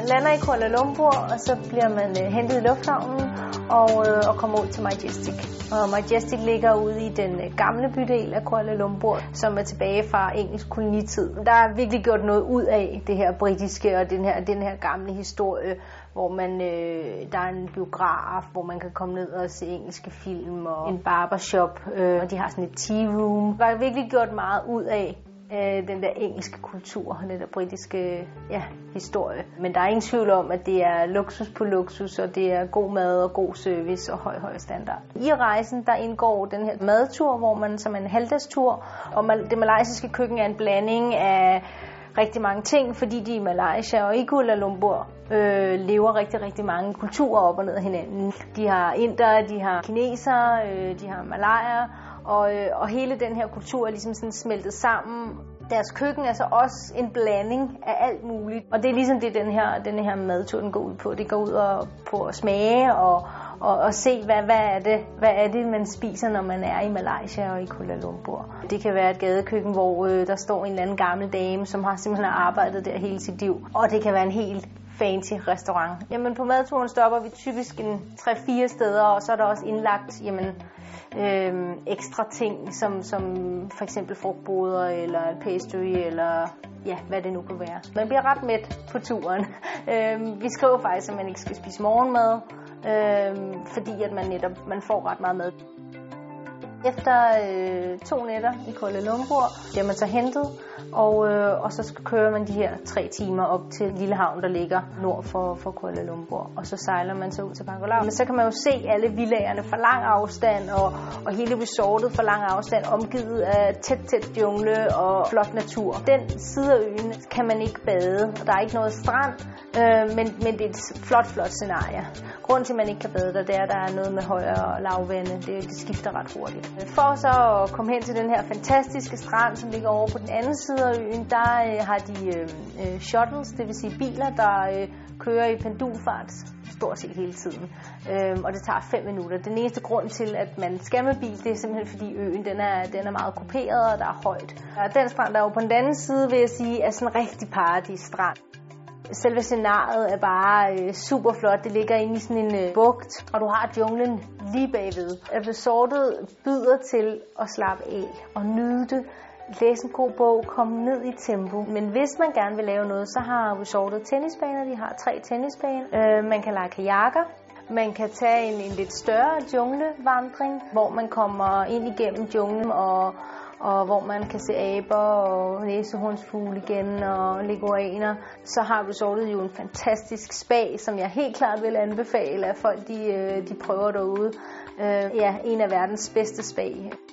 Man lander i Kuala Lumpur, og så bliver man øh, hentet i lufthavnen og, øh, og kommer ud til Majestic. Og Majestic ligger ude i den øh, gamle bydel af Kuala Lumpur, som er tilbage fra engelsk kolonitid. Der er virkelig gjort noget ud af det her britiske og den her, den her gamle historie, hvor man, øh, der er en biograf, hvor man kan komme ned og se engelske film, og en barbershop, øh, og de har sådan et tea room. Der er virkelig gjort meget ud af øh, den der engelske kultur, den der britiske ja, historie. Men der er ingen tvivl om, at det er luksus på luksus, og det er god mad og god service og høj, høj standard. I rejsen, der indgår den her madtur, hvor man som en halvdagstur, og det malaysiske køkken er en blanding af rigtig mange ting, fordi de i Malaysia og i Kuala Lumpur øh, lever rigtig, rigtig mange kulturer op og ned af hinanden. De har indere, de har kinesere, øh, de har malayer, og, øh, og hele den her kultur er ligesom sådan smeltet sammen. Deres køkken er så også en blanding af alt muligt. Og det er ligesom det, den her, den her madtur den går ud på. Det går ud og, på at smage og, og, og se, hvad, hvad, er det, hvad er det, man spiser, når man er i Malaysia og i Kuala Lumpur. Det kan være et gadekøkken, hvor øh, der står en eller anden gammel dame, som har simpelthen arbejdet der hele sit liv. Og det kan være en helt fancy restaurant. Jamen på madturen stopper vi typisk en 3-4 steder, og så er der også indlagt jamen, øh, ekstra ting, som, som for eksempel frugtboder eller pastry eller ja, hvad det nu kan være. Man bliver ret mæt på turen. Øh, vi skriver faktisk, at man ikke skal spise morgenmad, øh, fordi at man netop man får ret meget med. Efter øh, to nætter i Kuala Lumpur bliver man så hentet, og, øh, og så kører man de her tre timer op til Lille Havn, der ligger nord for, for Kuala Lumpur. Og så sejler man så ud til Bangalore. Men så kan man jo se alle villagerne fra lang afstand, og, og hele resortet fra lang afstand, omgivet af tæt, tæt jungle og flot natur. Den side af øen kan man ikke bade, og der er ikke noget strand, øh, men, men det er et flot, flot scenarie. Grunden til, at man ikke kan bade der, det er, at der er noget med højere og lavvande. Det, det skifter ret hurtigt. For så at komme hen til den her fantastiske strand, som ligger over på den anden side af øen, der øh, har de øh, øh shuttles, det vil sige biler, der øh, kører i pendulfart stort set hele tiden. Øh, og det tager 5 minutter. Den eneste grund til, at man skal med bil, det er simpelthen fordi øen den er, den er meget kuperet, og der er højt. Og den strand, der er jo på den anden side, vil jeg sige, er sådan en rigtig paradisstrand. Selve scenariet er bare øh, super flot. Det ligger inde i sådan en øh, bugt, og du har junglen lige bagved. Resortet byder til at slappe af og nyde det. Læse en god bog, komme ned i tempo. Men hvis man gerne vil lave noget, så har resortet tennisbaner. De har tre tennisbaner. Øh, man kan lege kajakker. Man kan tage en, en lidt større junglevandring, hvor man kommer ind igennem junglen og og hvor man kan se aber og næsehornsfugle igen og leguaner, så har resortet jo en fantastisk spa, som jeg helt klart vil anbefale, at folk de, øh, de prøver derude. Øh, ja, en af verdens bedste spa.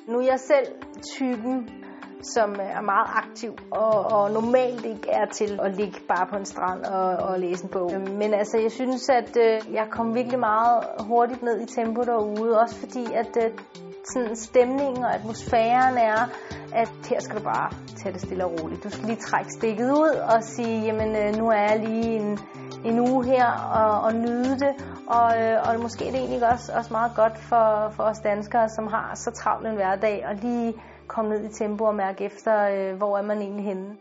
Nu er jeg selv typen, som øh, er meget aktiv og, og normalt ikke er til at ligge bare på en strand og, og læse en bog. Øhm, men altså, jeg synes, at øh, jeg kom virkelig meget hurtigt ned i tempo derude, også fordi at øh, sådan stemningen og atmosfæren er, at her skal du bare tage det stille og roligt. Du skal lige trække stikket ud og sige, jamen øh, nu er jeg lige en, en uge her og, og nyde det. Og, øh, og måske er det egentlig også, også meget godt for, for os danskere, som har så travlt en hverdag, og lige komme ned i tempo og mærke efter, øh, hvor er man egentlig henne.